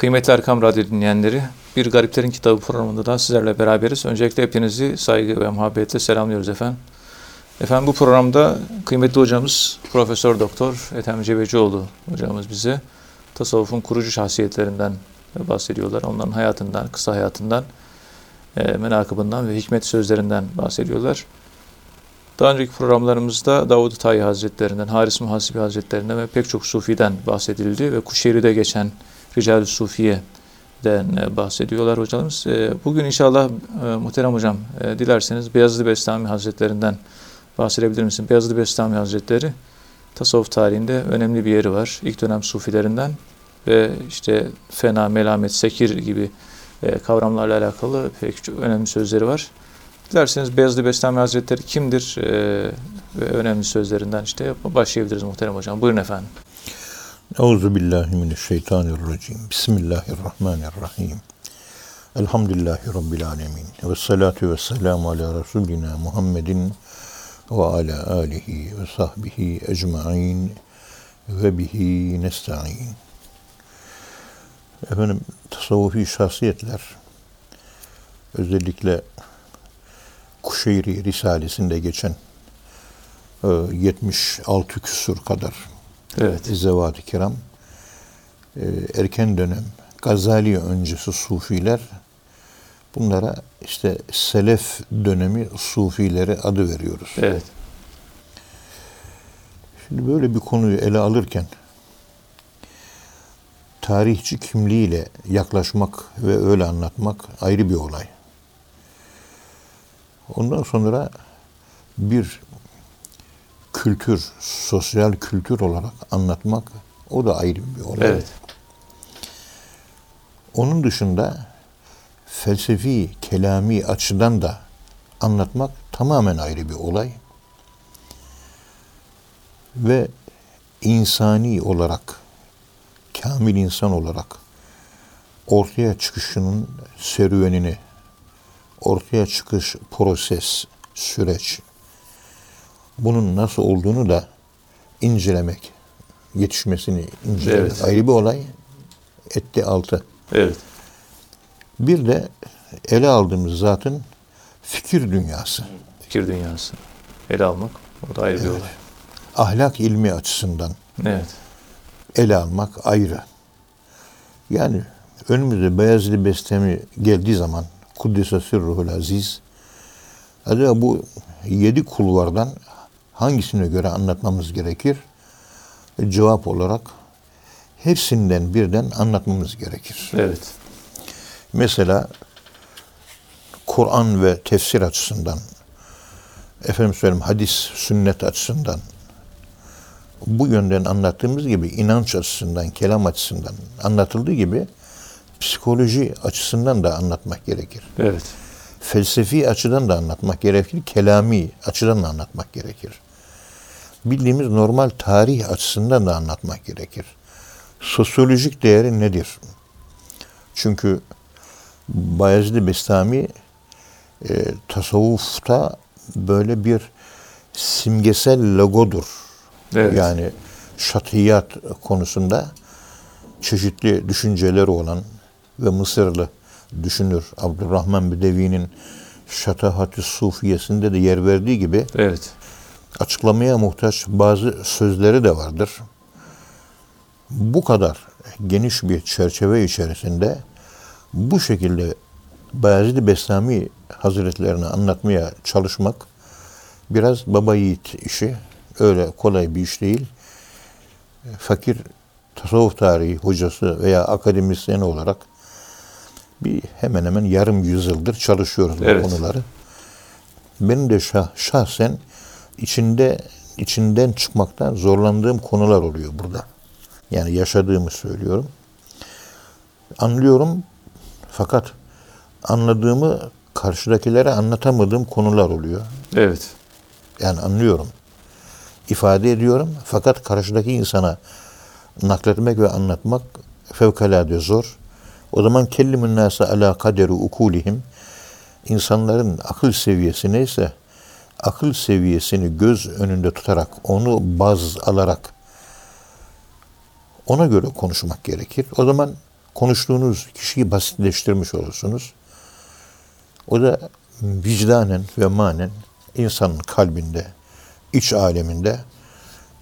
Kıymetli Erkam Radyo dinleyenleri, Bir Gariplerin Kitabı programında da sizlerle beraberiz. Öncelikle hepinizi saygı ve muhabbetle selamlıyoruz efendim. Efendim bu programda kıymetli hocamız Profesör Doktor Ethem Cebecioğlu hocamız bize tasavvufun kurucu şahsiyetlerinden bahsediyorlar. Onların hayatından, kısa hayatından, e, menakıbından ve hikmet sözlerinden bahsediyorlar. Daha önceki programlarımızda Davud-u Tayi Hazretlerinden, Haris Muhasibi Hazretlerinden ve pek çok Sufi'den bahsedildi ve Kuşeyri'de geçen Rical-i Sufiye'den e, bahsediyorlar hocamız. E, bugün inşallah e, muhterem hocam dilerseniz Beyazıt Bestami Hazretlerinden bahsedebilir misin? Beyazıt Bestami Hazretleri tasavvuf tarihinde önemli bir yeri var. İlk dönem Sufilerinden ve işte fena, melamet, sekir gibi kavramlarla alakalı pek çok önemli sözleri var. Dilerseniz Beyazıt Bestami Hazretleri kimdir ve önemli sözlerinden işte başlayabiliriz muhterem hocam. Buyurun efendim. Euzu billahi mineşşeytanirracim. Bismillahirrahmanirrahim. Elhamdülillahi rabbil alamin. Ve salatu ve selamu ala resulina Muhammedin ve ala alihi ve sahbihi ecmaîn ve bihi nestaîn. Efendim tasavvufi şahsiyetler özellikle Kuşeyri Risalesinde geçen 76 e, küsur kadar Evet. Zevat-ı kiram. Ee, erken dönem Gazali öncesi sufiler bunlara işte selef dönemi sufileri adı veriyoruz. Evet. Şimdi böyle bir konuyu ele alırken tarihçi kimliğiyle yaklaşmak ve öyle anlatmak ayrı bir olay. Ondan sonra bir kültür, sosyal kültür olarak anlatmak o da ayrı bir olay. Evet. Onun dışında felsefi, kelami açıdan da anlatmak tamamen ayrı bir olay. Ve insani olarak, kamil insan olarak ortaya çıkışının serüvenini, ortaya çıkış proses, süreç, bunun nasıl olduğunu da incelemek, yetişmesini incelemek evet. ayrı bir olay. Etti altı. Evet. Bir de ele aldığımız zatın fikir dünyası. Fikir dünyası. Ele almak. O da ayrı evet. bir olay. Ahlak ilmi açısından. Evet. Ele almak ayrı. Yani önümüzde Beyazlı Bestemi geldiği zaman Kuddise Sirruhul Aziz acaba bu yedi kulvardan hangisine göre anlatmamız gerekir? Cevap olarak hepsinden birden anlatmamız gerekir. Evet. Mesela Kur'an ve tefsir açısından, efendim söyleyeyim hadis, sünnet açısından, bu yönden anlattığımız gibi inanç açısından, kelam açısından anlatıldığı gibi psikoloji açısından da anlatmak gerekir. Evet. Felsefi açıdan da anlatmak gerekir, kelami açıdan da anlatmak gerekir bildiğimiz normal tarih açısından da anlatmak gerekir. Sosyolojik değeri nedir? Çünkü Bayezid Bestami e, tasavvufta böyle bir simgesel logodur. Evet. Yani şatiyat konusunda çeşitli düşünceleri olan ve Mısırlı düşünür Abdurrahman Bedevi'nin Şatahat-ı Sufiyesinde de yer verdiği gibi evet açıklamaya muhtaç bazı sözleri de vardır. Bu kadar geniş bir çerçeve içerisinde bu şekilde Bayezid Bestami Hazretlerini anlatmaya çalışmak biraz baba yiğit işi. Öyle kolay bir iş değil. Fakir tasavvuf tarihi hocası veya akademisyen olarak bir hemen hemen yarım yüzyıldır çalışıyoruz evet. bu konuları. Benim de şah, şahsen içinde içinden çıkmaktan zorlandığım konular oluyor burada. Yani yaşadığımı söylüyorum. Anlıyorum fakat anladığımı karşıdakilere anlatamadığım konular oluyor. Evet. Yani anlıyorum. ifade ediyorum fakat karşıdaki insana nakletmek ve anlatmak fevkalade zor. O zaman kellimun nase ala kaderu ukulihim insanların akıl seviyesi neyse akıl seviyesini göz önünde tutarak, onu baz alarak ona göre konuşmak gerekir. O zaman konuştuğunuz kişiyi basitleştirmiş olursunuz. O da vicdanen ve manen insanın kalbinde, iç aleminde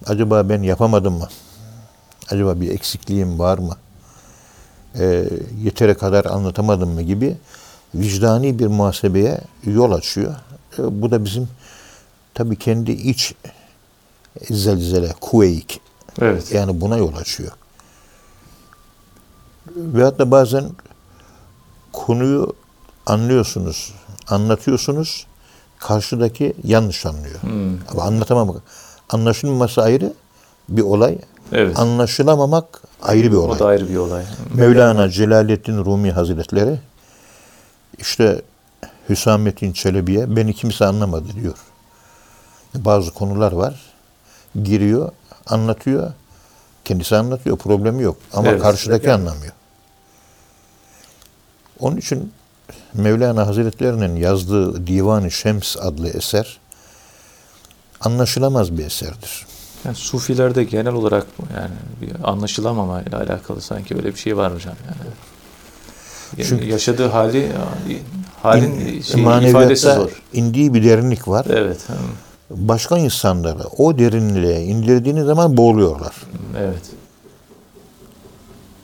acaba ben yapamadım mı? Acaba bir eksikliğim var mı? E, yetere kadar anlatamadım mı gibi vicdani bir muhasebeye yol açıyor. E, bu da bizim tabii kendi iç zelzele, kuveyk Evet. yani buna yol açıyor. Veyahut da bazen konuyu anlıyorsunuz, anlatıyorsunuz, karşıdaki yanlış anlıyor. Hmm. Ama anlatamamak, anlaşılmaması ayrı bir olay, Evet. anlaşılamamak ayrı bir olay. O da ayrı bir olay. Mevlana Celaleddin Rumi Hazretleri işte Hüsamettin Çelebi'ye beni kimse anlamadı diyor. Bazı konular var. Giriyor, anlatıyor. Kendisi anlatıyor, problemi yok. Ama Evet. karşıdaki anlamıyor. Onun için Mevlana Hazretlerinin yazdığı Divan-ı Şems adlı eser anlaşılamaz bir eserdir. Yani Sufilerde genel olarak yani bir anlaşılamama ile alakalı sanki öyle bir şey var hocam yani. Yani Çünkü- yaşadığı hali halin İn- şey, ifadesi zor. indiği bir derinlik var. Evet. hı, başka insanları o derinliğe indirdiğiniz zaman boğuluyorlar. Evet.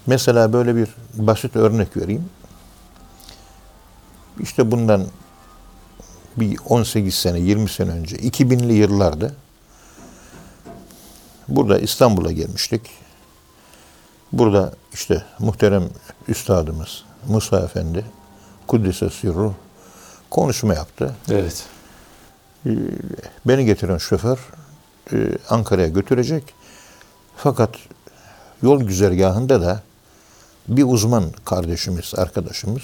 Mesela böyle bir basit örnek vereyim. İşte bundan bir 18 sene, 20 sene önce, 2000'li yıllarda burada İstanbul'a gelmiştik. Burada işte muhterem üstadımız Musa Efendi, Kuddise Sirru konuşma yaptı. Evet. Beni getiren şoför e, Ankara'ya götürecek. Fakat yol güzergahında da bir uzman kardeşimiz, arkadaşımız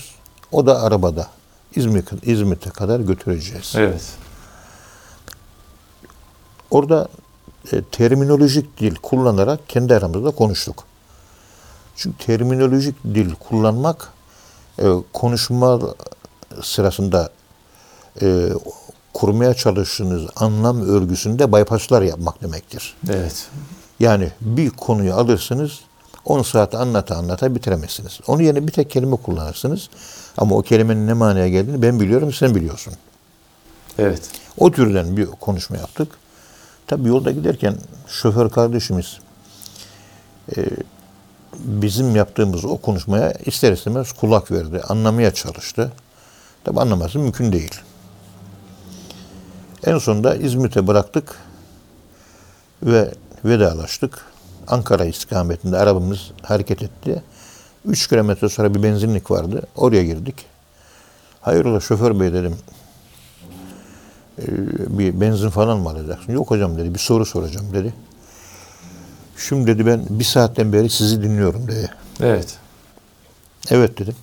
o da arabada İzmir, İzmit'e kadar götüreceğiz. Evet. Orada e, terminolojik dil kullanarak kendi aramızda konuştuk. Çünkü terminolojik dil kullanmak e, konuşma sırasında e, kurmaya çalıştığınız anlam örgüsünde bypasslar yapmak demektir. Evet. Yani bir konuyu alırsınız, 10 saat anlata anlata bitiremezsiniz. Onun yerine bir tek kelime kullanırsınız. Ama o kelimenin ne manaya geldiğini ben biliyorum, sen biliyorsun. Evet. O türden bir konuşma yaptık. Tabii yolda giderken şoför kardeşimiz e, bizim yaptığımız o konuşmaya ister istemez kulak verdi. Anlamaya çalıştı. Tabii anlaması mümkün değil. En sonunda İzmit'e bıraktık ve vedalaştık. Ankara istikametinde arabamız hareket etti. 3 kilometre sonra bir benzinlik vardı. Oraya girdik. Hayrola şoför bey dedim. "Ee, bir benzin falan mı alacaksın? Yok hocam dedi. Bir soru soracağım dedi. Şimdi dedi ben bir saatten beri sizi dinliyorum dedi. Evet. Evet dedim.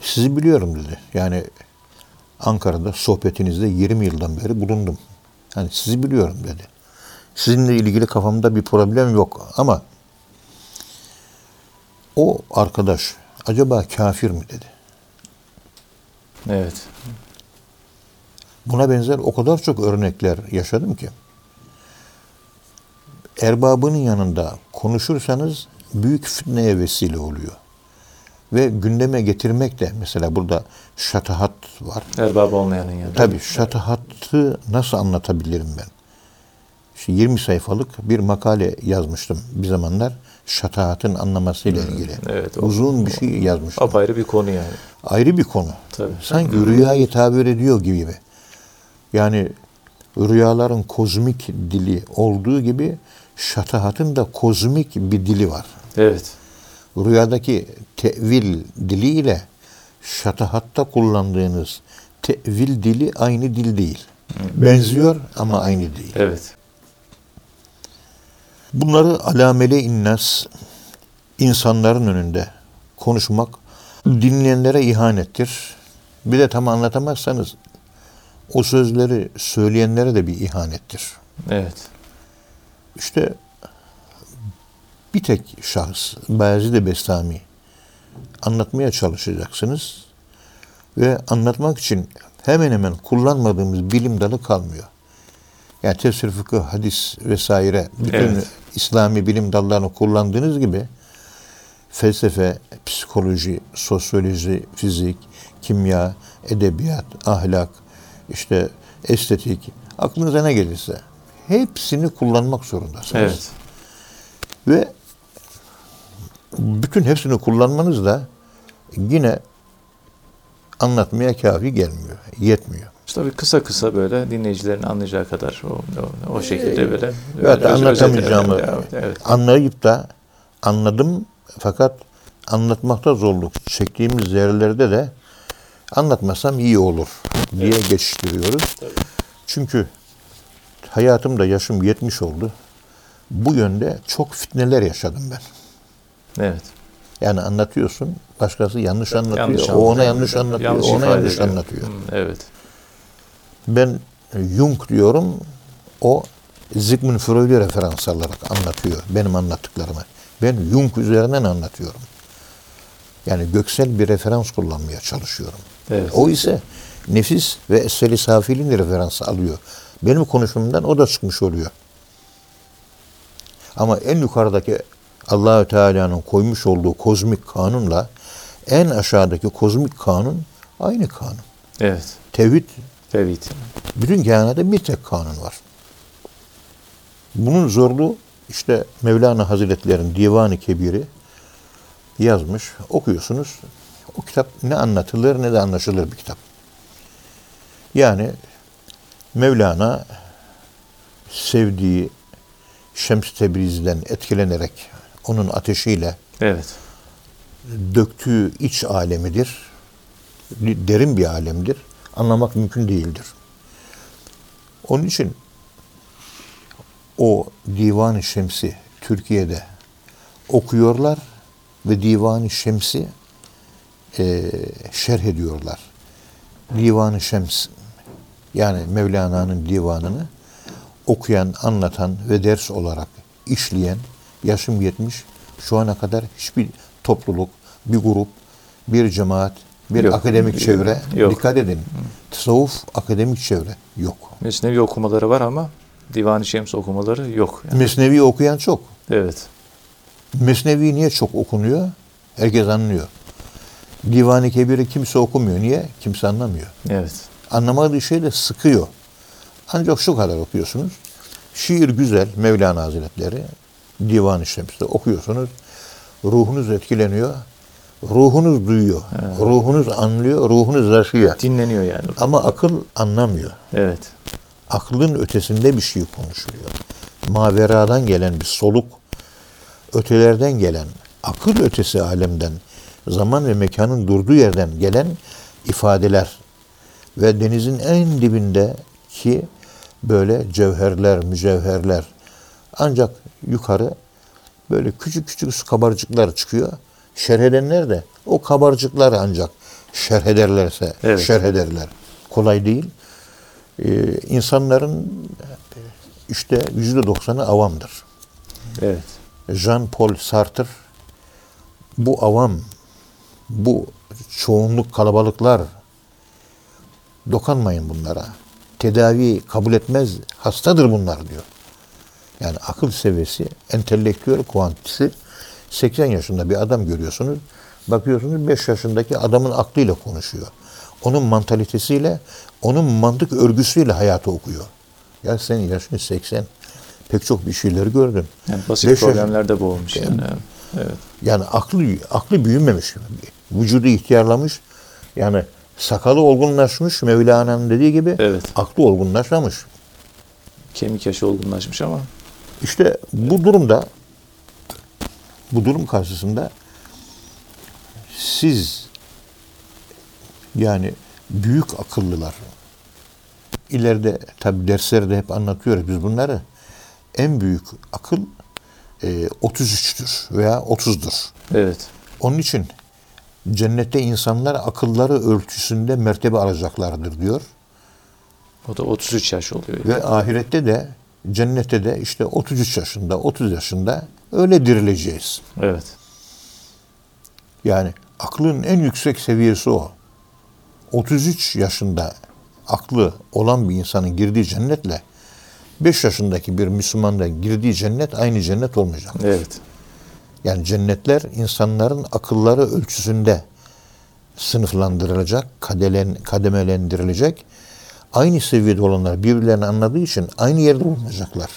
Sizi biliyorum dedi. Yani Ankara'da sohbetinizde 20 yıldan beri bulundum. Hani sizi biliyorum dedi. Sizinle ilgili kafamda bir problem yok ama o arkadaş acaba kafir mi dedi. Evet. Buna benzer o kadar çok örnekler yaşadım ki. Erbabının yanında konuşursanız büyük fitneye vesile oluyor. Ve gündeme getirmek de mesela burada şatahat var. Erbabı olmayanın yanında. Tabii şatahatı nasıl anlatabilirim ben? İşte 20 sayfalık bir makale yazmıştım bir zamanlar. Şatahatın anlamasıyla ilgili. evet, o- Uzun bir şey yazmıştım. Apayrı bir konu yani. Ayrı bir konu. Tabii. Sanki rüyayı tabir ediyor gibi. Yani rüyaların kozmik dili olduğu gibi şatahatın da kozmik bir dili var. Evet. Rüyadaki tevil dili ile şatahatta kullandığınız tevil dili aynı dil değil. Benziyor ama aynı değil. Evet. Bunları alamele innas insanların önünde konuşmak dinleyenlere ihanettir. Bir de tam anlatamazsanız o sözleri söyleyenlere de bir ihanettir. Evet. İşte bir tek şahıs, Bayezid Bestami anlatmaya çalışacaksınız ve anlatmak için hemen hemen kullanmadığımız bilim dalı kalmıyor. Yani tefsir, fıkıh, hadis vesaire bütün Evet. İslami bilim dallarını kullandığınız gibi felsefe, psikoloji, sosyoloji, fizik, kimya, edebiyat, ahlak, işte estetik, aklınıza ne gelirse hepsini kullanmak zorundasınız. Evet. Ve bütün hepsini kullanmanız da yine anlatmaya kafi gelmiyor, yetmiyor. İşte tabii kısa kısa böyle dinleyicilerin anlayacağı kadar o, o, o şekilde böyle. Evet, öz- anlatamayacağımı Evet, evet. anlayıp da anladım fakat anlatmakta zorluk çektiğimiz yerlerde de anlatmasam iyi olur diye geçiştiriyoruz. Çünkü hayatımda yaşım 70 oldu. Bu yönde çok fitneler yaşadım ben. Evet. Yani anlatıyorsun, başkası yanlış anlatıyor, Yanlış o ona yanlış anlatıyor, Yanlış ona yanlış ediyor. anlatıyor. Hmm, evet. Ben Jung diyorum, o Sigmund Freud'u referans alarak anlatıyor benim anlattıklarımı. Ben Jung üzerinden anlatıyorum. Yani göksel bir referans kullanmaya çalışıyorum. Evet. O ise nefis ve eseli safiliğin referans alıyor. Benim konuşmamdan o da çıkmış oluyor. Ama en yukarıdaki Allahü Teala'nın koymuş olduğu kozmik kanunla en aşağıdaki kozmik kanun aynı kanun. Evet. Tevhid Tevhid. bütün kainatta bir tek kanun var. Bunun zorluğu işte Mevlana Hazretleri'nin Divan-ı Kebiri yazmış. Okuyorsunuz. O kitap ne anlatılır ne de anlaşılır bir kitap. Yani Mevlana sevdiği Şems Tebriz'den etkilenerek onun ateşiyle Evet. döktüğü iç alemidir. Derin bir alemdir. Anlamak mümkün değildir. Onun için o Divan-ı Şems'i Türkiye'de okuyorlar ve Divan-ı Şems'i e, şerh ediyorlar. Divan-ı Şems yani Mevlana'nın divanını okuyan, anlatan ve ders olarak işleyen yaşım yetmiş şu ana kadar hiçbir topluluk, bir grup, bir cemaat, bir Yok. akademik çevre Yok. dikkat edin. Tasavvuf akademik çevre yok. Mesnevi okumaları var ama Divan-ı Şems okumaları yok. Yani. Mesnevi okuyan çok. Evet. Mesnevi niye çok okunuyor? Herkes anlıyor. Divan-ı Kebir'i kimse okumuyor. Niye? Kimse anlamıyor. Evet. Anlamadığı şey de sıkıyor. Ancak şu kadar okuyorsunuz. Şiir güzel, Mevlana Hazretleri, Divan-ı Şems'te okuyorsunuz. Ruhunuz etkileniyor. Ruhunuz duyuyor. Ruhunuz anlıyor, ruhunuz yaşıyor. Dinleniyor yani. Ama akıl anlamıyor. Evet. Aklın ötesinde bir şey konuşuluyor. Maveradan gelen bir soluk, ötelerden gelen, akıl ötesi alemden, zaman ve mekanın durduğu yerden gelen ifadeler ve denizin en dibinde ki böyle cevherler, mücevherler ancak yukarı böyle küçük küçük su kabarcıklar çıkıyor. Şerh edenler de o kabarcıkları ancak şerh ederlerse Evet. şerh ederler. Kolay değil. Ee, insanların işte yüzde doksanı avamdır. Evet. Jean-Paul Sartre bu avam, bu çoğunluk kalabalıklar dokanmayın bunlara. Tedavi kabul etmez, hastadır bunlar diyor. Yani akıl seviyesi, entelektüel kuantisi 80 yaşında bir adam görüyorsunuz. Bakıyorsunuz 5 yaşındaki adamın aklıyla konuşuyor. Onun mantalitesiyle, onun mantık örgüsüyle hayatı okuyor. Ya senin yaşın 80. Pek çok bir şeyleri gördün. Yani basit Beş problemlerde boğulmuş yani. Evet. Yani aklı aklı büyümemiş. Vücudu ihtiyarlamış. Yani sakalı olgunlaşmış Mevlana'nın dediği gibi. Evet. Aklı olgunlaşmamış. Kemik yaşı olgunlaşmış ama İşte bu durumda bu durum karşısında siz yani büyük akıllılar ileride tabi derslerde hep anlatıyoruz biz bunları. En büyük akıl e, 33'tür veya 30'dur. evet. Onun için cennette insanlar akılları ölçüsünde mertebe alacaklardır diyor. O da 33 yaş oluyor. Ve ahirette de cennette de işte 33 yaşında, 30 yaşında öyle dirileceğiz. Evet. Yani aklın en yüksek seviyesi o. 33 yaşında aklı olan bir insanın girdiği cennetle 5 yaşındaki bir Müslümanla girdiği cennet aynı cennet olmayacak. Evet. Yani cennetler insanların akılları ölçüsünde sınıflandırılacak, kadelen, kademelendirilecek. Aynı seviyede olanlar birbirlerini anladığı için aynı yerde bulunacaklar.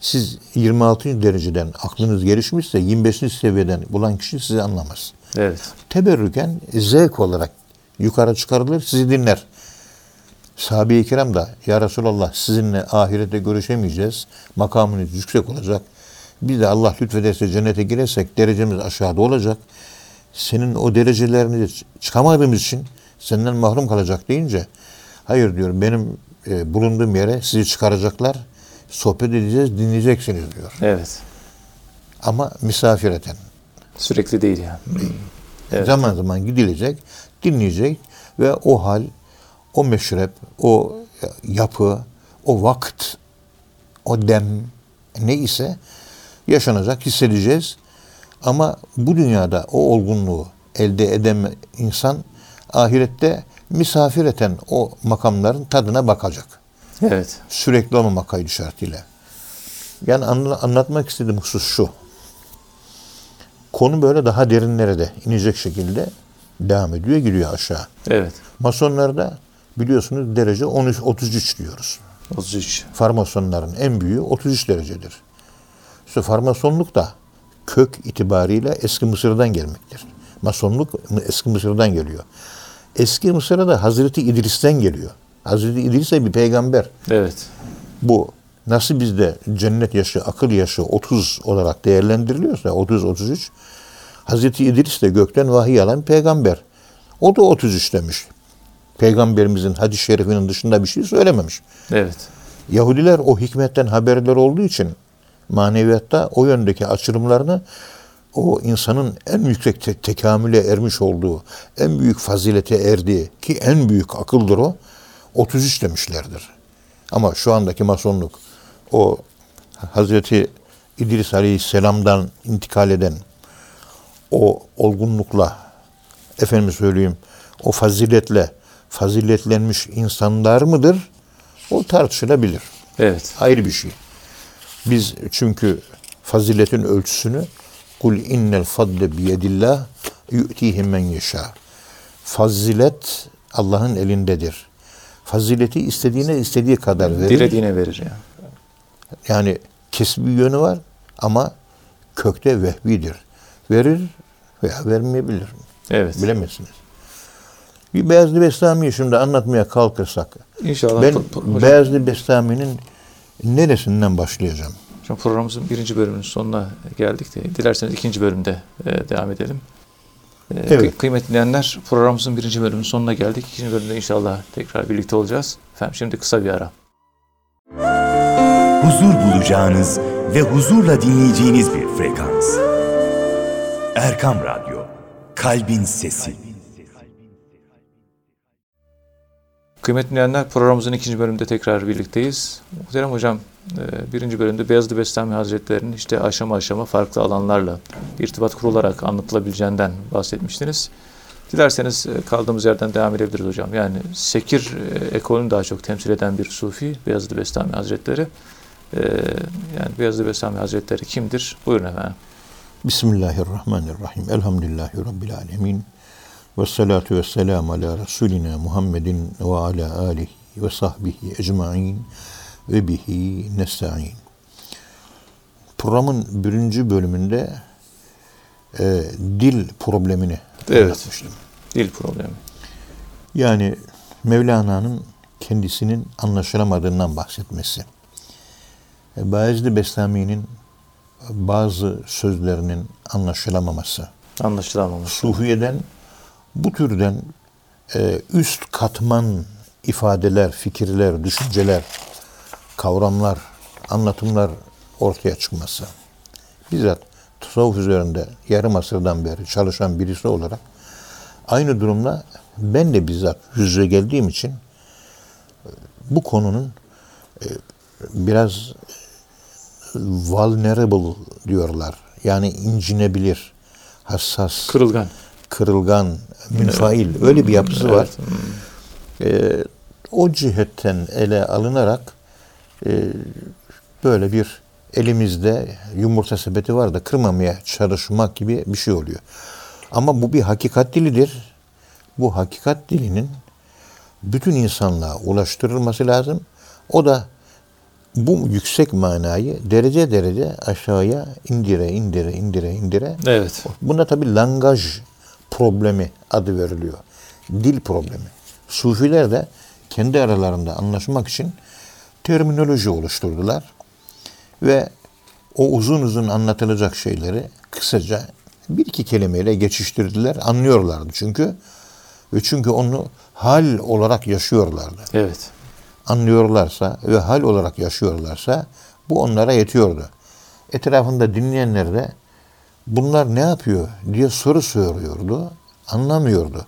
Siz 26. dereceden aklınız gelişmişse 25. seviyeden bulan kişi sizi anlamaz. Evet. Teberrüken zevk olarak yukarı çıkarılır, sizi dinler. Sahabe-i kiram da ya Resulallah sizinle ahirette görüşemeyeceğiz. Makamınız yüksek olacak. Biz de Allah lütfederse cennete girersek derecemiz aşağıda olacak. Senin o derecelerini çıkamadığımız için senden mahrum kalacak deyince hayır diyorum benim e, bulunduğum yere sizi çıkaracaklar. Sohbet edeceğiz, dinleyeceksiniz diyor. Evet. Ama misafireten. Sürekli değil yani. Evet. Zaman zaman gidilecek, dinleyecek ve o hal, o meşrep, o yapı, o vakt, o dem ne ise yaşanacak, hissedeceğiz. Ama bu dünyada o olgunluğu elde eden insan ahirette misafireten o makamların tadına bakacak. Evet. Sürekli olmamak kaydı şartıyla. Yani anla- anlatmak istediğim husus şu. Konu böyle daha derinlere de inecek şekilde devam ediyor, gidiyor aşağı. Evet. Masonlarda biliyorsunuz derece 13 33 diyoruz. 33. Farmasonların en büyüğü 33 derecedir. İşte farmasonluk da kök itibariyle eski Mısır'dan gelmektir. Masonluk eski Mısır'dan geliyor. Eski Mısır'a da Hazreti İdris'ten geliyor. Hazreti İdris de bir peygamber. Evet. Bu nasıl bizde cennet yaşı, akıl yaşı 30 olarak değerlendiriliyorsa 30-33 Hazreti İdris de gökten vahiy alan peygamber. O da 33 demiş. Peygamberimizin hadis-i şerifinin dışında bir şey söylememiş. Evet. Yahudiler o hikmetten haberler olduğu için maneviyatta o yöndeki açılımlarını o insanın en yüksek te- tekamüle ermiş olduğu, en büyük fazilete erdiği ki en büyük akıldır o, 33 demişlerdir. Ama şu andaki masonluk o Hazreti İdris Aleyhisselam'dan intikal eden o olgunlukla efendim söyleyeyim o faziletle faziletlenmiş insanlar mıdır? O tartışılabilir. Evet. Ayrı bir şey. Biz çünkü faziletin ölçüsünü kul innel fadle biyedillah yu'tihi men yeşâ. Fazilet Allah'ın elindedir. Fazileti istediğine istediği kadar verir. Dilediğine verir yani. Yani kesbi yönü var ama kökte vehbidir. Verir veya vermeyebilir. Evet. Bilemezsiniz. Bir Beyazlı Bestami'yi şimdi anlatmaya kalkırsak İnşallah. ben Beyazlı Bestami'nin neresinden başlayacağım? Hocam programımızın birinci bölümünün sonuna geldik de dilerseniz ikinci bölümde e, devam edelim. E, Evet. kıy- Kıymetli dinleyenler programımızın birinci bölümünün sonuna geldik. İkinci bölümde inşallah tekrar birlikte olacağız. Efendim şimdi kısa bir ara. huzur bulacağınız ve huzurla dinleyeceğiniz bir frekans. Erkam Radyo, Kalbin Sesi. Kıymetli dinleyenler programımızın ikinci bölümünde tekrar birlikteyiz. Muhterem hocam e, birinci bölümde Beyazıt Bestami Hazretleri'nin işte aşama aşama farklı alanlarla irtibat kurularak anlatılabileceğinden bahsetmiştiniz. Dilerseniz e, kaldığımız yerden devam edebiliriz hocam. Yani Sekir e, ekolünü daha çok temsil eden bir sufi Beyazıt Bestami Hazretleri. Yani Beyazıt Bestami Hazretleri kimdir? Buyurun efendim. Bismillahirrahmanirrahim. Elhamdülillahi Rabbil alemin. Ve salatu ve selamu ala Resulina Muhammedin ve ala alihi ve sahbihi ecma'in ve bihi nesta'in. Programın birinci bölümünde e, dil problemini Evet. anlatmıştım. Dil problemi. Yani Mevlana'nın kendisinin anlaşılamadığından bahsetmesi. E, Bayezid Bestami'nin bazı sözlerinin anlaşılamaması. Anlaşılamamış. Sufiye'den bu türden e, üst katman ifadeler, fikirler, düşünceler, kavramlar, anlatımlar ortaya çıkması. Bizzat tasavvuf üzerinde yarım asırdan beri çalışan birisi olarak aynı durumla ben de bizzat yüz yüze geldiğim için bu konunun e, biraz vulnerable diyorlar. Yani incinebilir, hassas, Kırılgan. Kırılgan, münfail öyle bir yapısı var. Evet. Ee, o cihetten ele alınarak e, böyle bir elimizde yumurta sepeti var da kırmamaya çalışmak gibi bir şey oluyor. Ama bu bir hakikat dilidir. Bu hakikat dilinin bütün insanlığa ulaştırılması lazım. O da bu yüksek manayı derece derece aşağıya indire indire indire indire. Evet. Buna tabi langaj problemi adı veriliyor. Dil problemi. Sufiler de kendi aralarında anlaşmak için terminoloji oluşturdular. Ve o uzun uzun anlatılacak şeyleri kısaca bir iki kelimeyle geçiştirdiler. Anlıyorlardı çünkü. Ve çünkü onu hal olarak yaşıyorlardı Evet. anlıyorlarsa ve hal olarak yaşıyorlarsa bu onlara yetiyordu. Etrafında dinleyenler de bunlar ne yapıyor diye soru soruyordu. Anlamıyordu.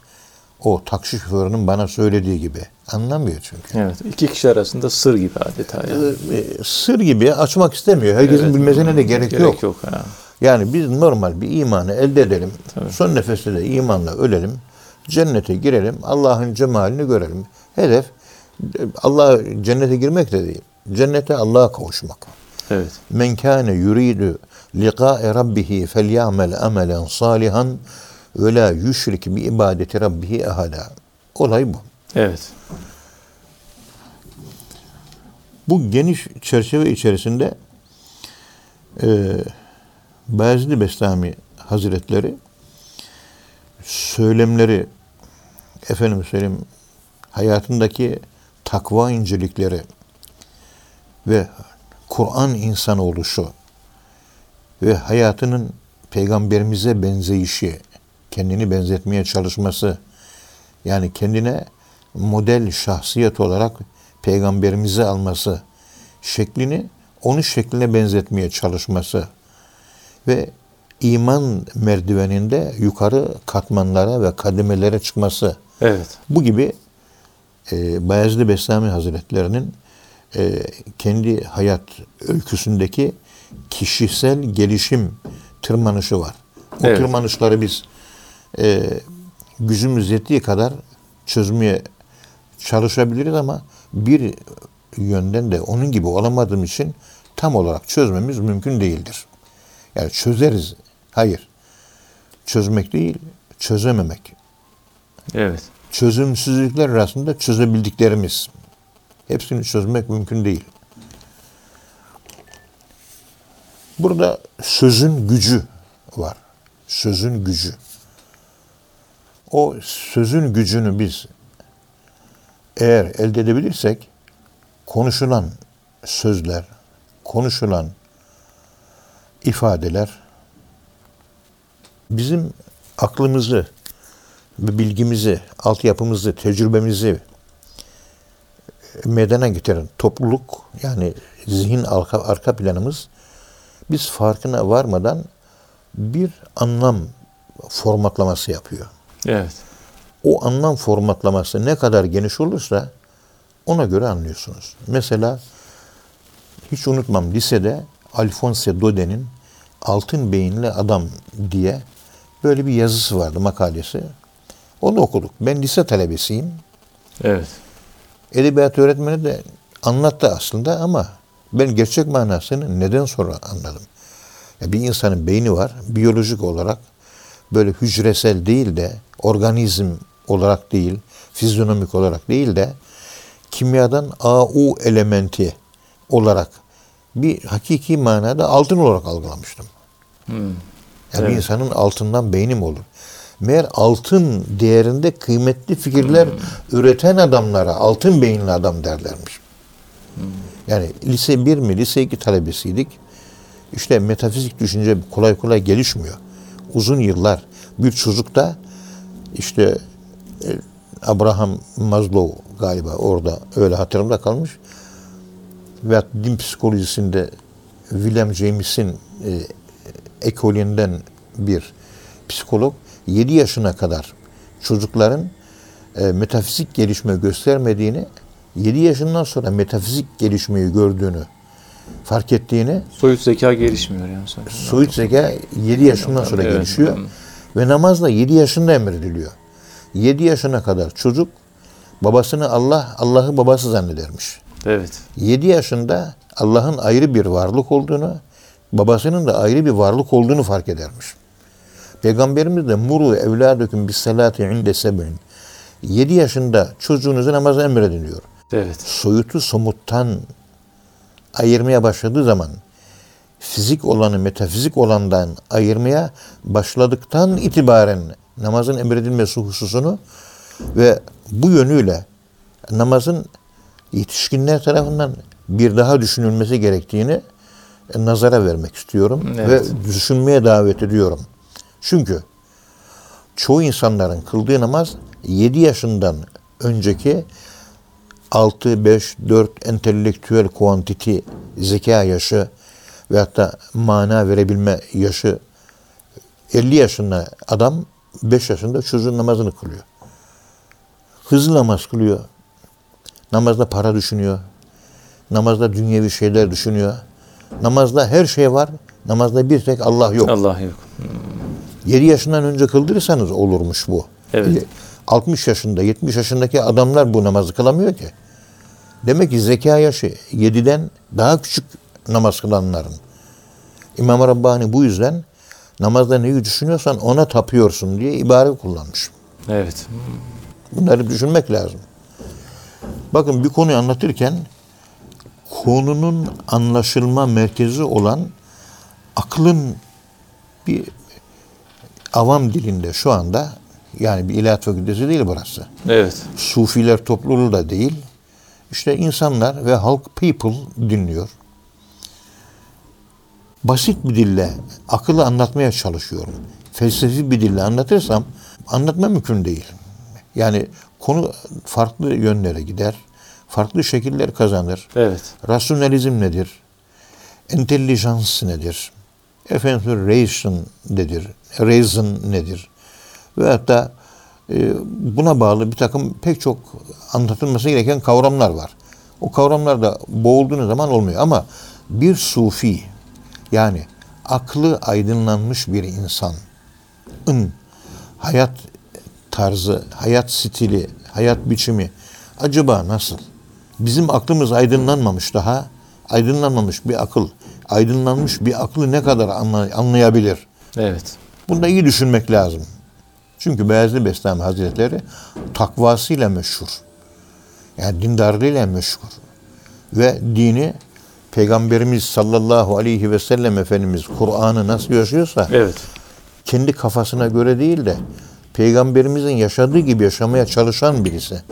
O taksi şoförünün bana söylediği gibi. Anlamıyor çünkü. Evet. İki kişi arasında sır gibi adeta yani. Ee, Sır gibi açmak istemiyor. Herkesin Evet. bilmesine de gerek, yok. Gerek yok. Ha. Yani biz normal bir imanı elde edelim. Son nefeste de imanla ölelim. Cennete girelim. Allah'ın cemalini görelim. Hedef Allah cennete girmek de değil. Cennete Allah'a kavuşmak. Evet. Men kâne yuridu liqâ'e rabbihi felyamel amelen salihan ve la yüşrik bi ibadeti rabbihi ehada. Olay bu. Evet. Bu geniş çerçeve içerisinde e, Bayezid Bestami Hazretleri söylemleri efendim söyleyeyim hayatındaki takva incelikleri ve Kur'an insan oluşu ve hayatının peygamberimize benzeyişi, kendini benzetmeye çalışması, yani kendine model şahsiyet olarak peygamberimize alması şeklini onun şekline benzetmeye çalışması ve iman merdiveninde yukarı katmanlara ve kademelere çıkması Evet. bu gibi e, Bayezid Bestami Hazretlerinin e, kendi hayat öyküsündeki kişisel gelişim tırmanışı var. O Evet. tırmanışları biz e, gücümüz yettiği kadar çözmeye çalışabiliriz ama bir yönden de onun gibi olamadığım için tam olarak çözmemiz mümkün değildir. Yani çözeriz. Hayır. Çözmek değil, çözememek Evet. çözümsüzlükler arasında çözebildiklerimiz. Hepsini çözmek mümkün değil. Burada sözün gücü var. Sözün gücü. O sözün gücünü biz eğer elde edebilirsek konuşulan sözler, konuşulan ifadeler bizim aklımızı ve bilgimizi, altyapımızı, tecrübemizi meydana getiren topluluk yani zihin arka, arka planımız biz farkına varmadan bir anlam formatlaması yapıyor. Evet. O anlam formatlaması ne kadar geniş olursa ona göre anlıyorsunuz. Mesela hiç unutmam lisede Alphonse Dauden'in Altın Beyinli Adam diye böyle bir yazısı vardı makalesi. Onu okuduk. Ben lise talebesiyim. Evet. Edebiyat öğretmeni de anlattı aslında ama ben gerçek manasını neden sonra anladım. Ya bir insanın beyni var, biyolojik olarak böyle hücresel değil de organizm olarak değil, fizyonomik olarak değil de kimyadan AU elementi olarak bir hakiki manada altın olarak algılamıştım. Hmm. Yani Evet. bir insanın altından beyni mi olur? Meğer altın değerinde kıymetli fikirler üreten adamlara altın beyinli adam derlermiş. Yani lise 1 mi, lise 2 talebesiydik. İşte metafizik düşünce kolay kolay gelişmiyor. Uzun yıllar bir çocukta işte e, Abraham Maslow galiba orada öyle hatırımda kalmış. Ve din psikolojisinde William James'in e, ekolünden bir psikolog 7 yaşına kadar çocukların e, metafizik gelişme göstermediğini 7 yaşından sonra metafizik gelişmeyi gördüğünü fark ettiğini Soyut zeka gelişmiyor yani sanki. soyut zeka 7 yaşından sonra Evet. gelişiyor ve namaz da 7 yaşında emrediliyor. 7 yaşına kadar çocuk babasını Allah, Allah'ı babası zannedermiş. Evet. 7 yaşında Allah'ın ayrı bir varlık olduğunu, babasının da ayrı bir varlık olduğunu fark edermiş. Peygamberimiz de muru evladüküm bis salati inde seb'in. 7 yaşında çocuğunuzu namaza emredin diyor. Evet. Soyutu somuttan ayırmaya başladığı zaman fizik olanı metafizik olandan ayırmaya başladıktan itibaren namazın emredilmesi hususunu ve bu yönüyle namazın yetişkinler tarafından bir daha düşünülmesi gerektiğini nazara vermek istiyorum Evet. ve düşünmeye davet ediyorum. Çünkü çoğu insanların kıldığı namaz 7 yaşından önceki 6, 5, 4 entelektüel kuantiti zeka yaşı ve hatta mana verebilme yaşı 50 yaşında adam 5 yaşında çocuğun namazını kılıyor. Hızlı namaz kılıyor. Namazda para düşünüyor. Namazda dünyevi şeyler düşünüyor. Namazda her şey var. Namazda bir tek Allah yok. Allah yok. 7 yaşından önce kıldırırsanız olurmuş bu. Evet. 60 yaşında, 70 yaşındaki adamlar bu namazı kılamıyor ki. Demek ki zeka yaşı 7'den daha küçük namaz kılanların. İmam Rabbani bu yüzden namazda neyi düşünüyorsan ona tapıyorsun diye ibare kullanmış. Evet. Bunları düşünmek lazım. Bakın bir konuyu anlatırken konunun anlaşılma merkezi olan aklın bir avam dilinde şu anda yani bir ilahiyat fakültesi değil burası. Evet. Sufiler topluluğu da değil. İşte insanlar ve halk people dinliyor. Basit bir dille akıllı anlatmaya çalışıyorum. Felsefi bir dille anlatırsam anlatma mümkün değil. Yani konu farklı yönlere gider. Farklı şekiller kazanır. Evet. Rasyonalizm nedir? Entelijans nedir? Efendim reason nedir? Reason nedir? Ve hatta buna bağlı bir takım pek çok anlatılması gereken kavramlar var. O kavramlar da boğulduğunuz zaman olmuyor. Ama bir sufi yani aklı aydınlanmış bir insanın hayat tarzı, hayat stili, hayat biçimi acaba nasıl? Bizim aklımız aydınlanmamış daha. Aydınlanmamış bir akıl, aydınlanmış bir aklı ne kadar anlay- anlayabilir? Evet. Bunu da iyi düşünmek lazım. Çünkü Beyazlı Bestami Hazretleri takvasıyla meşhur. Yani dindarlığıyla meşhur. Ve dini Peygamberimiz sallallahu aleyhi ve sellem Efendimiz Kur'an'ı nasıl yaşıyorsa Evet. kendi kafasına göre değil de peygamberimizin yaşadığı gibi yaşamaya çalışan birisi.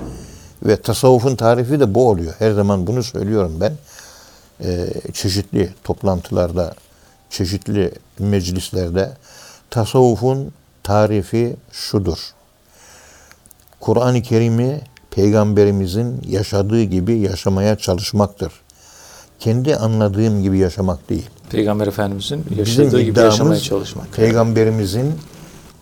Ve tasavvufun tarifi de bu oluyor. Her zaman bunu söylüyorum ben. Ee, çeşitli toplantılarda, çeşitli meclislerde tasavvufun tarifi şudur. Kur'an-ı Kerim'i peygamberimizin yaşadığı gibi yaşamaya çalışmaktır. Kendi anladığım gibi yaşamak değil. Peygamber Efendimizin Bizim yaşadığı gibi iddiamız yaşamaya çalışmak. Peygamberimizin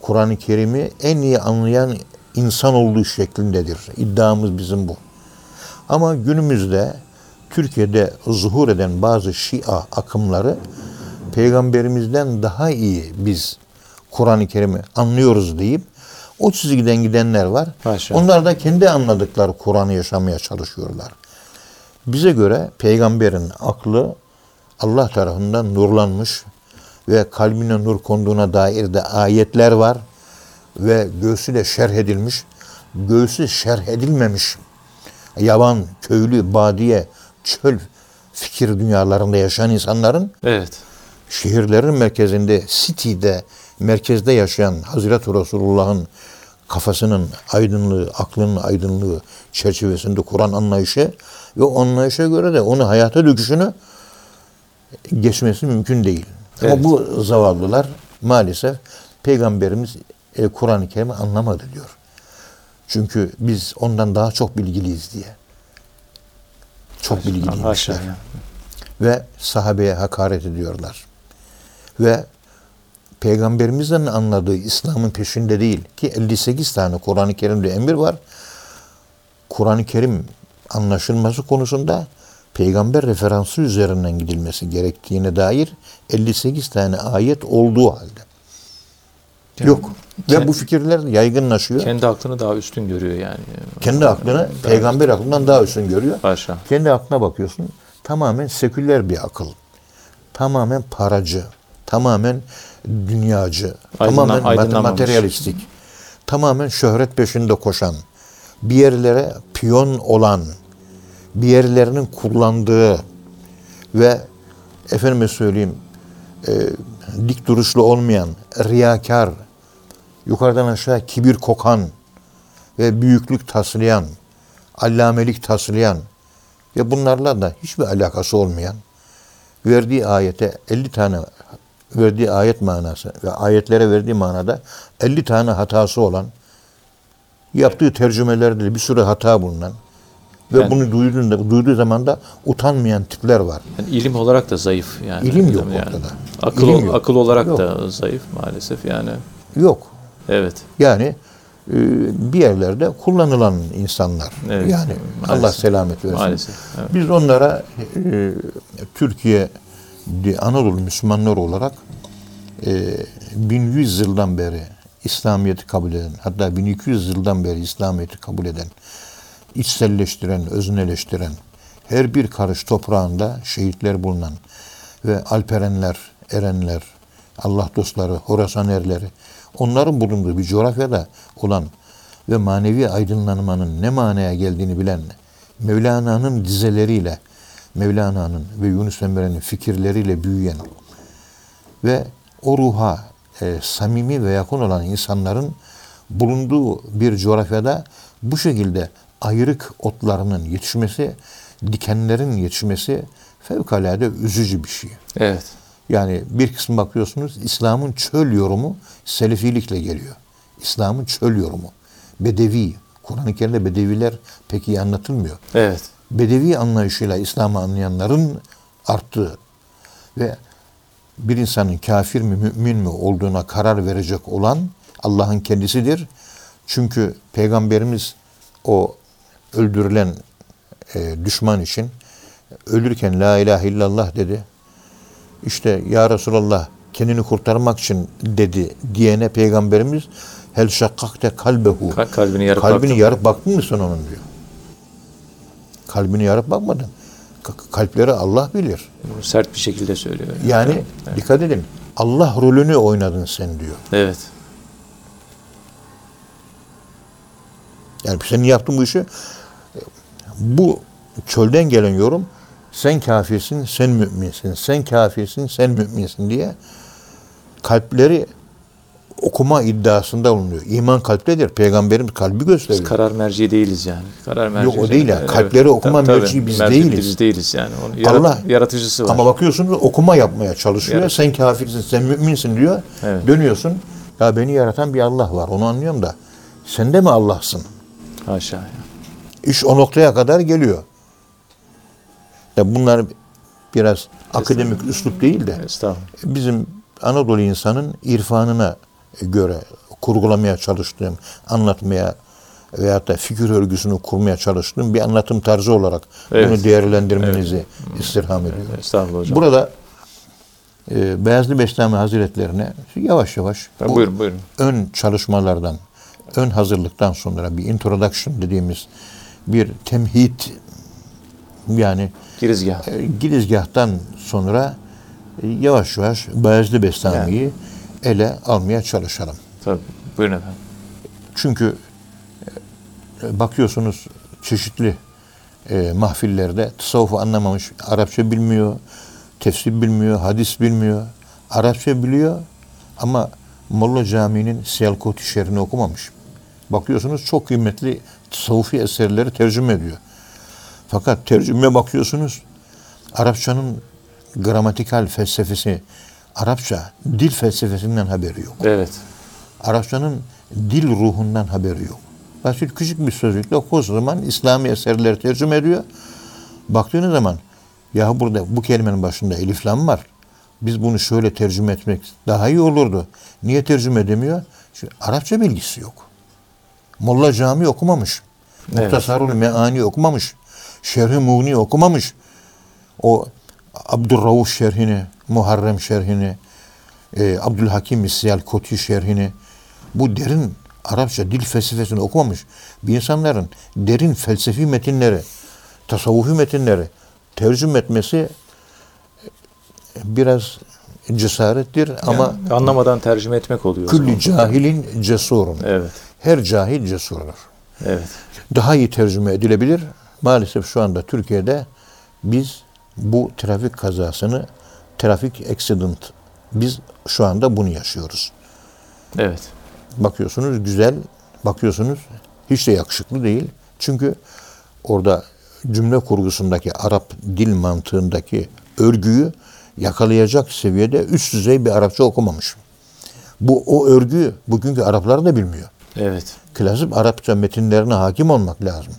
Kur'an-ı Kerim'i en iyi anlayan insan olduğu şeklindedir. İddiamız bizim bu. Ama günümüzde Türkiye'de zuhur eden bazı Şia akımları peygamberimizden daha iyi biz Kur'an-ı Kerim'i anlıyoruz deyip o çizgiden gidenler var. Haşa. Onlar da kendi anladıkları Kur'an'ı yaşamaya çalışıyorlar. Bize göre peygamberin aklı Allah tarafından nurlanmış ve kalbine nur konduğuna dair de ayetler var ve göğsüyle şerh edilmiş. Göğsü şerh edilmemiş. Yaban, köylü, badiye, çöl fikir dünyalarında yaşayan insanların Evet. şehirlerin merkezinde, city'de, merkezde yaşayan Hazreti Resulullah'ın kafasının aydınlığı, aklının aydınlığı çerçevesinde Kur'an anlayışı ve anlayışa göre de onu hayata döküşünü geçmesi mümkün değil. Evet. Ama bu zavallılar maalesef Peygamberimiz e, Kur'an-ı Kerim'i anlamadı diyor. Çünkü biz ondan daha çok bilgiliyiz diye. Çok bilgiliymişler ve sahabeye hakaret ediyorlar. Ve peygamberimizin anladığı İslam'ın peşinde değil ki 58 tane Kur'an-ı Kerim'de emir var. Kur'an-ı Kerim anlaşılması konusunda peygamber referansı üzerinden gidilmesi gerektiğine dair 58 tane ayet olduğu halde. Yok. Ve Kend- bu fikirler yaygınlaşıyor. Kendi aklını daha üstün görüyor yani. Kendi aklını peygamber aklından daha üstün görüyor. Haşa. Kendi aklına bakıyorsun. Tamamen seküler bir akıl. Tamamen paracı. Tamamen dünyacı. Aydınlan- tamamen materyalistik. Tamamen şöhret peşinde koşan. Bir yerlere piyon olan. Bir yerlerinin kullandığı ve efendime söyleyeyim e, dik duruşlu olmayan, riyakar, yukarıdan aşağı kibir kokan ve büyüklük taslayan, allamelik taslayan ve bunlarla da hiçbir alakası olmayan verdiği ayete 50 tane verdiği ayet manası ve ayetlere verdiği manada 50 tane hatası olan yaptığı tercümelerde de bir sürü hata bulunan ve Yani- bunu duyduğunda, duyduğu zaman da utanmayan tipler var. Yani ilim olarak da zayıf yani. İlim yok yani. ortada. Akıl, İlim yok. akıl olarak Yok. da zayıf maalesef yani. Yok. Evet. Yani e, bir yerlerde kullanılan insanlar. Evet, Yani maalesef. Allah selamet versin. Maalesef. Evet. Biz onlara e, Türkiye Anadolu Müslümanlar olarak e, 1100 yıldan beri İslamiyet'i kabul eden, hatta 1200 yıldan beri İslamiyet'i kabul eden, içselleştiren, özneleştiren, her bir karış toprağında şehitler bulunan ve Alperenler, Erenler, Allah dostları, Horasan erleri, onların bulunduğu bir coğrafyada olan ve manevi aydınlanmanın ne manaya geldiğini bilen Mevlana'nın dizeleriyle, Mevlana'nın ve Yunus Emre'nin fikirleriyle büyüyen ve o ruha e, samimi ve yakın olan insanların bulunduğu bir coğrafyada bu şekilde ayrık otlarının yetişmesi, dikenlerin yetişmesi fevkalade üzücü bir şey. Evet. Yani bir kısmı bakıyorsunuz İslam'ın çöl yorumu selefilikle geliyor. İslam'ın çöl yorumu. Bedevi. Kur'an-ı Kerim'de bedeviler pek iyi anlatılmıyor. Evet. Bedevi anlayışıyla İslam'ı anlayanların arttığı ve bir insanın kafir mi mümin mi olduğuna karar verecek olan Allah'ın kendisidir. Çünkü Peygamberimiz o öldürülen e, düşman için ölürken la ilahe illallah dedi. İşte ya Resulallah kendini kurtarmak için dedi diyene Peygamberimiz hel şakkakte kalbehu. Ka- kalbini yarıp Kalbini yarıp baktın mı sen onun diyor. Kalbini yarıp bakmadın. Kalpleri Allah bilir. Bunu sert bir şekilde söylüyor. Yani dikkat edin. Allah rolünü oynadın sen diyor. Evet. Yani senin yaptığın bu işi bu çölden gelen yorum sen kafirsin, sen müminsin, sen kafirsin, sen müminsin diye kalpleri okuma iddiasında bulunuyor. İman kalptedir. Peygamberimiz kalbi Biz gösteriyor. karar merci değiliz yani. Karar merci. Yok, o değil ya. Kalpleri okuma Tabii, merci biz merci değiliz. Biz değiliz yani. Onun yarat- Allah- yaratıcısı var. Ama bakıyorsunuz okuma yapmaya çalışıyor. Evet. Sen kafirsin, sen müminsin diyor. Evet. Dönüyorsun. Ya beni yaratan bir Allah var. Onu anlıyorum da. Sen de mi Allah'sın? Haşa ya. İş o noktaya kadar geliyor. Ya bunlar biraz akademik üslup değil de bizim Anadolu insanın irfanına göre kurgulamaya çalıştığım, anlatmaya veyahut da fikir örgüsünü kurmaya çalıştığım bir anlatım tarzı olarak Evet. bunu değerlendirmenizi istirham ediyorum. Estağfurullah hocam. Burada e, Beyazlı Bestami Hazretlerine yavaş yavaş bu buyurun buyurun. ön çalışmalardan, ön hazırlıktan sonra bir introduction dediğimiz bir temhid yani Girizgah. e, girizgahtan sonra e, yavaş yavaş Beyazlı Bestami'yi ele almaya çalışalım. Tabii. Buyurun efendim. Çünkü e, bakıyorsunuz çeşitli e, mahfillerde tasavvufu anlamamış, Arapça bilmiyor, tefsir bilmiyor, hadis bilmiyor. Arapça biliyor ama Molla Camii'nin Siyalkoti şerhini okumamış. Bakıyorsunuz çok kıymetli tasavvufi eserleri tercüme ediyor. Fakat tercüme bakıyorsunuz Arapçanın gramatikal felsefesi, Arapça dil felsefesinden haberi yok. Evet. Arapçanın dil ruhundan haberi yok. Basit küçük bir sözlükle okuduğu zaman İslami eserleri tercüme ediyor. Baktığınız zaman ya burada bu kelimenin başında elif lam var. Biz bunu şöyle tercüme etmek daha iyi olurdu. Niye tercüme edemiyor? Çünkü Arapça bilgisi yok. Molla Cami okumamış. Evet. Muhtasarul Meani okumamış. Şerh-i Muğni okumamış. O Abdurrauf şerhini, Muharrem şerhini, e, Abdülhakim İsyal Koti şerhini bu derin Arapça dil felsefesini okumamış bir insanların derin felsefi metinleri, tasavvufi metinleri tercüme etmesi biraz cesarettir ama Yani anlamadan tercüme etmek oluyor. külli cahilin cesurun. Evet. Her cahil cesurdur. Evet. Daha iyi tercüme edilebilir. Maalesef şu anda Türkiye'de biz bu trafik kazasını, trafik accident, biz şu anda bunu yaşıyoruz. Evet. Bakıyorsunuz güzel, bakıyorsunuz hiç de yakışıklı değil. Çünkü orada cümle kurgusundaki Arap dil mantığındaki örgüyü yakalayacak seviyede üst düzey bir Arapça okumamış. Bu o örgüyü bugünkü Araplar da bilmiyor. Evet. Klasik Arapça metinlerine hakim olmak lazım.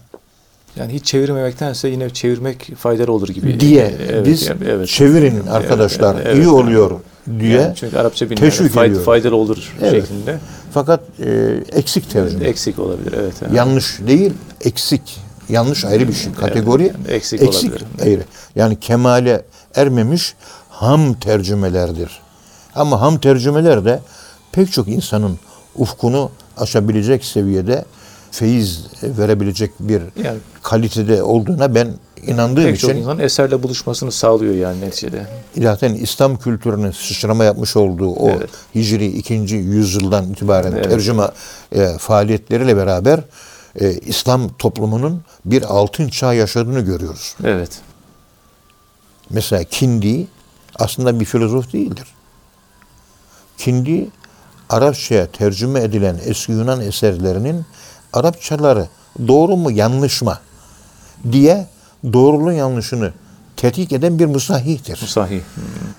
Yani hiç çevirmemektense yine çevirmek faydalı olur gibi. diye Evet, biz yani evet. çevirin arkadaşlar Evet, evet, iyi evet. oluyor diye Yani çünkü Arapça bilmeyen fay- faydalı olur Evet. şeklinde. Fakat e, eksik tercüme. Eksik olabilir. Evet. evet. Yanlış değil, eksik. Yanlış ayrı bir şey. Kategori yani eksik olabilir. ayrı. Yani kemale ermemiş ham tercümelerdir. Ama ham tercümeler de pek çok insanın ufkunu aşabilecek seviyede feyiz verebilecek bir Yani- kalitede olduğuna ben inandığım Pek çok için insan eserle buluşmasını sağlıyor yani neticede. zaten İslam kültürünün sıçrama yapmış olduğu o Evet. Hicri 2. yüzyıldan itibaren Evet. tercüme e, faaliyetleriyle beraber e, İslam toplumunun bir altın çağ yaşadığını görüyoruz. Evet. Mesela Kindi aslında bir filozof değildir. Kindi Arapçaya tercüme edilen eski Yunan eserlerinin Arapçaları doğru mu yanlış mı diye doğruluğun yanlışını tetkik eden bir musahihtir. Sahih.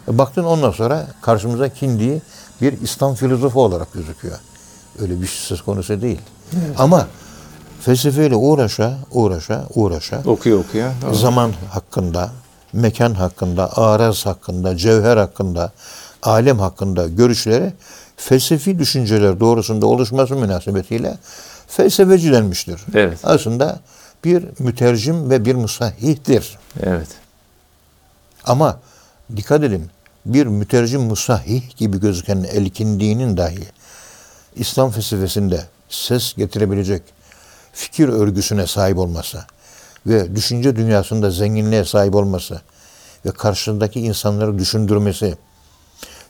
E, Baktın ondan sonra karşımıza Kindi bir İslam filozofu olarak gözüküyor. Öyle bir şey söz konusu değil. Ama felsefeyle uğraşa, uğraşa, uğraşa Okuyor okuyor. Doğru. zaman hakkında, mekan hakkında, araz hakkında, cevher hakkında, alem hakkında görüşleri felsefi düşünceler doğrusunda oluşması münasebetiyle felsefeci denmiştir. Evet. Aslında bir mütercim ve bir musahhihtir. Evet. Ama dikkat edin bir mütercim musahih gibi gözüken elkindiğinin dahi İslam felsefesinde ses getirebilecek fikir örgüsüne sahip olması ve düşünce dünyasında zenginliğe sahip olması ve karşısındaki insanları düşündürmesi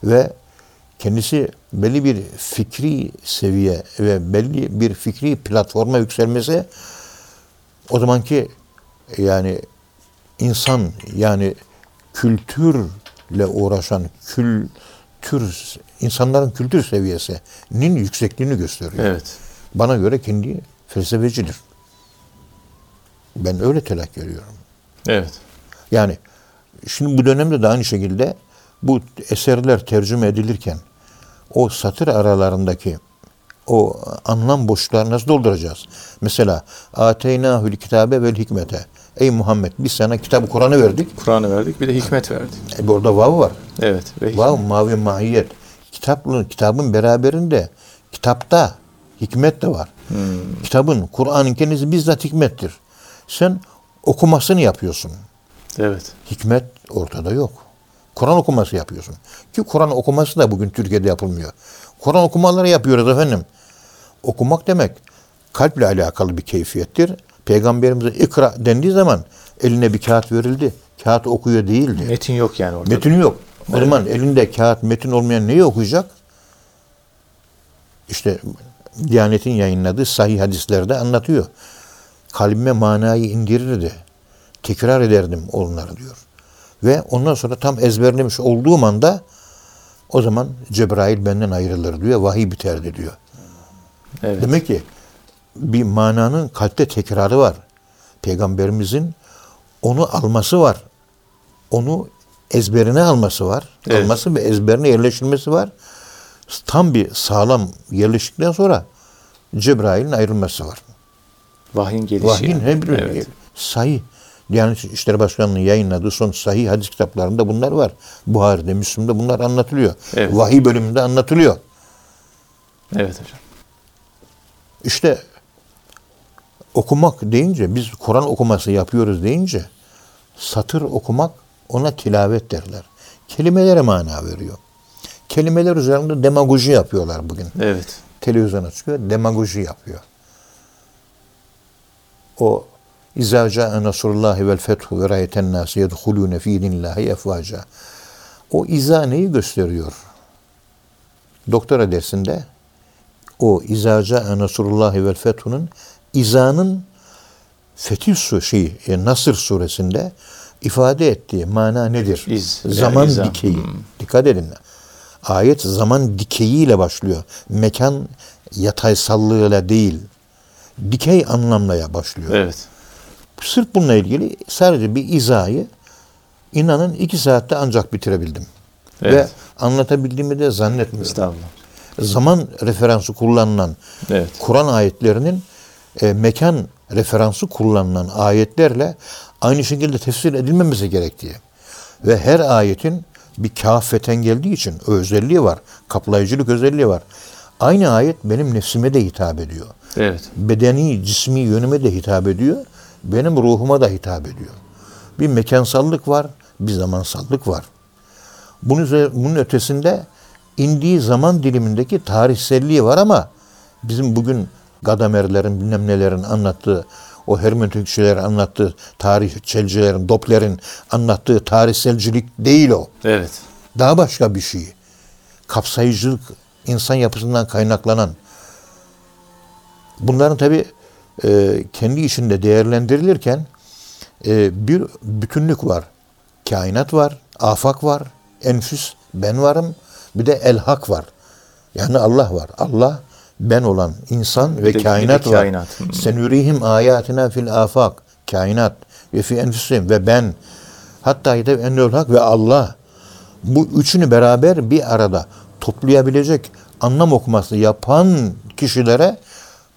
ve kendisi belli bir fikri seviye ve belli bir fikri platforma yükselmesi o zamanki yani insan yani kültürle uğraşan kültür insanların kültür seviyesinin yüksekliğini gösteriyor. Evet. Bana göre kendi felsefecidir. Ben öyle telak görüyorum. Evet. Yani şimdi bu dönemde de aynı şekilde bu eserler tercüme edilirken o satır aralarındaki o anlam boşluklarını nasıl dolduracağız? Mesela ateynahül kitabe vel hikmete. Ey Muhammed biz sana kitabı Kur'an'ı verdik. Kur'an'ı verdik bir de hikmet verdik. E burada vav var. Evet. Ve Vav mavi mahiyet. Kitaplı, kitabın beraberinde kitapta hikmet de var. Kitabın, Kur'an'ın kendisi bizzat hikmettir. Sen okumasını yapıyorsun. Evet. Hikmet ortada yok. Kur'an okuması yapıyorsun. Ki Kur'an okuması da bugün Türkiye'de yapılmıyor. Kur'an okumaları yapıyoruz efendim. Okumak demek kalple alakalı bir keyfiyettir. Peygamberimize ikra dendiği zaman eline bir kağıt verildi. Kağıt okuyor değildi. Metin yok yani orada. Metini yok. O zaman elinde kağıt metin olmayan neyi okuyacak? İşte Diyanet'in yayınladığı sahih hadislerde anlatıyor. Kalbime manayı indirirdi. Tekrar ederdim onları diyor. Ve ondan sonra tam ezberlemiş olduğum anda o zaman Cebrail benden ayrılır diyor. Vahiy biterdi diyor. Evet. Demek ki bir mananın kalpte tekrarı var. Peygamberimizin onu alması var. Onu ezberine alması var. Evet. Alması ve ezberine yerleştirmesi var. Tam bir sağlam yerleştikten sonra Cebrail'in ayrılması var. Vahyin gelişi. Vahyin yani. biri Evet. sahih. Diyanet İşleri Başkanlığı'nın yayınladığı son sahih hadis kitaplarında bunlar var. Buhari'de, Müslüm'de bunlar anlatılıyor. Evet. Vahiy bölümünde anlatılıyor. Evet hocam. İşte okumak deyince, biz Kur'an okuması yapıyoruz deyince satır okumak ona tilavet derler. Kelimelere mana veriyor. Kelimeler üzerinde demagoji yapıyorlar bugün. Evet. televizyona çıkıyor, demagoji yapıyor. O İzâ câe nasrullâhi vel fethu ve râyeten nâsi yedhulûne fî dinillâhi efvâca. O izâ neyi gösteriyor? Doktora dersinde o İzâ câe nasrullâhi vel fethunun izanın Fetih su şey e, Nasır suresinde ifade ettiği mana nedir? İz, zaman iza. dikeyi. Hmm. Dikkat edin. Ayet zaman dikeyiyle başlıyor. Mekan yataysallığıyla değil. Dikey anlamlaya başlıyor. Evet. Sırf bununla ilgili sadece bir izahı inanın iki saatte ancak bitirebildim. Ve Evet. anlatabildiğimi de zannetmiyorum. Estağfurullah. Zaman referansı kullanılan Evet. Kur'an ayetlerinin e, mekan referansı kullanılan ayetlerle aynı şekilde tefsir edilmemesi gerektiği ve her ayetin bir kafeten geldiği için o özelliği var. Kaplayıcılık özelliği var. Aynı ayet benim nefsime de hitap ediyor. Evet. Bedeni, cismi yönüme de hitap ediyor. Benim ruhuma da hitap ediyor. Bir mekansallık var, bir zamansallık var. Bunun, bunun ötesinde indiği zaman dilimindeki tarihselliği var ama bizim bugün Gadamerlerin bilmem nelerin anlattığı, o hermeneutikçilerin anlattığı, tarihçelcilerin, Doppler'in anlattığı tarihselcilik değil o. Evet. Daha başka bir şey. Kapsayıcılık, insan yapısından kaynaklanan. Bunların tabi kendi içinde değerlendirilirken e, bir bütünlük var. Kainat var, afak var, enfüs, ben varım. Bir de elhak var. Yani Allah var. Allah ben olan insan Bir ve de- kainat var. kainat. Hı. Senürihim ayatina fil afak. Kainat ve fi enfüsihim ve ben. Hatta yedeb ennel hak ve Allah. Bu üçünü beraber bir arada toplayabilecek anlam okuması yapan kişilere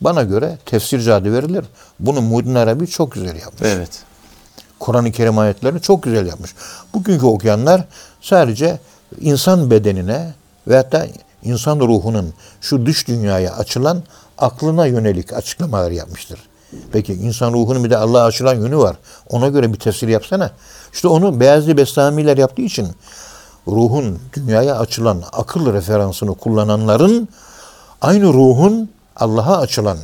bana göre tefsirci adı verilir. Bunu Muhyiddin Arabi çok güzel yapmış. Evet. Kur'an-ı Kerim ayetlerini çok güzel yapmış. Bugünkü okuyanlar sadece insan bedenine ve hatta insan ruhunun şu dış dünyaya açılan aklına yönelik açıklamalar yapmıştır. Peki insan ruhunun bir de Allah'a açılan yönü var. Ona göre bir tefsir yapsana. İşte onu Beyazlı Bestamiler yaptığı için ruhun dünyaya açılan akıl referansını kullananların aynı ruhun Allah'a açılan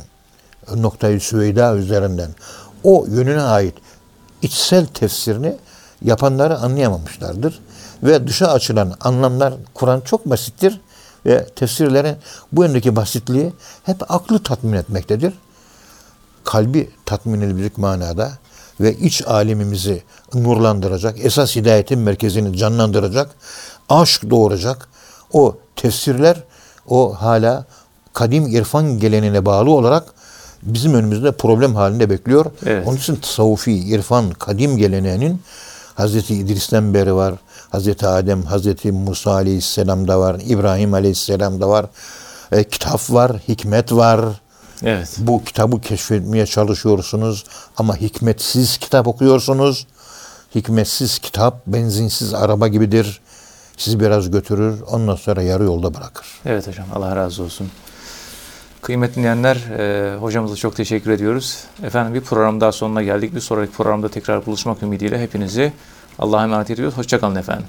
noktayı Süveyda üzerinden o yönüne ait içsel tefsirini yapanları anlayamamışlardır. Ve dışa açılan anlamlar Kur'an çok basittir ve tefsirlerin bu yöndeki basitliği hep aklı tatmin etmektedir. Kalbi tatmin edilecek manada ve iç alemimizi nurlandıracak, esas hidayetin merkezini canlandıracak, aşk doğuracak o tefsirler o hala kadim irfan gelenine bağlı olarak bizim önümüzde problem halinde bekliyor. Evet. Onun için tasavvufi, irfan, kadim geleneğinin Hazreti İdris'ten beri var. Hazreti Adem, Hazreti Musa Aleyhisselam'da var. İbrahim Aleyhisselam'da var. E, kitap var, hikmet var. Evet. Bu kitabı keşfetmeye çalışıyorsunuz ama hikmetsiz kitap okuyorsunuz. Hikmetsiz kitap benzinsiz araba gibidir. Sizi biraz götürür, ondan sonra yarı yolda bırakır. Evet hocam Allah razı olsun. Kıymetli dinleyenler e, hocamıza çok teşekkür ediyoruz. Efendim bir program daha sonuna geldik. Bir sonraki programda tekrar buluşmak ümidiyle hepinizi Allah'a emanet ediyoruz. Hoşçakalın efendim.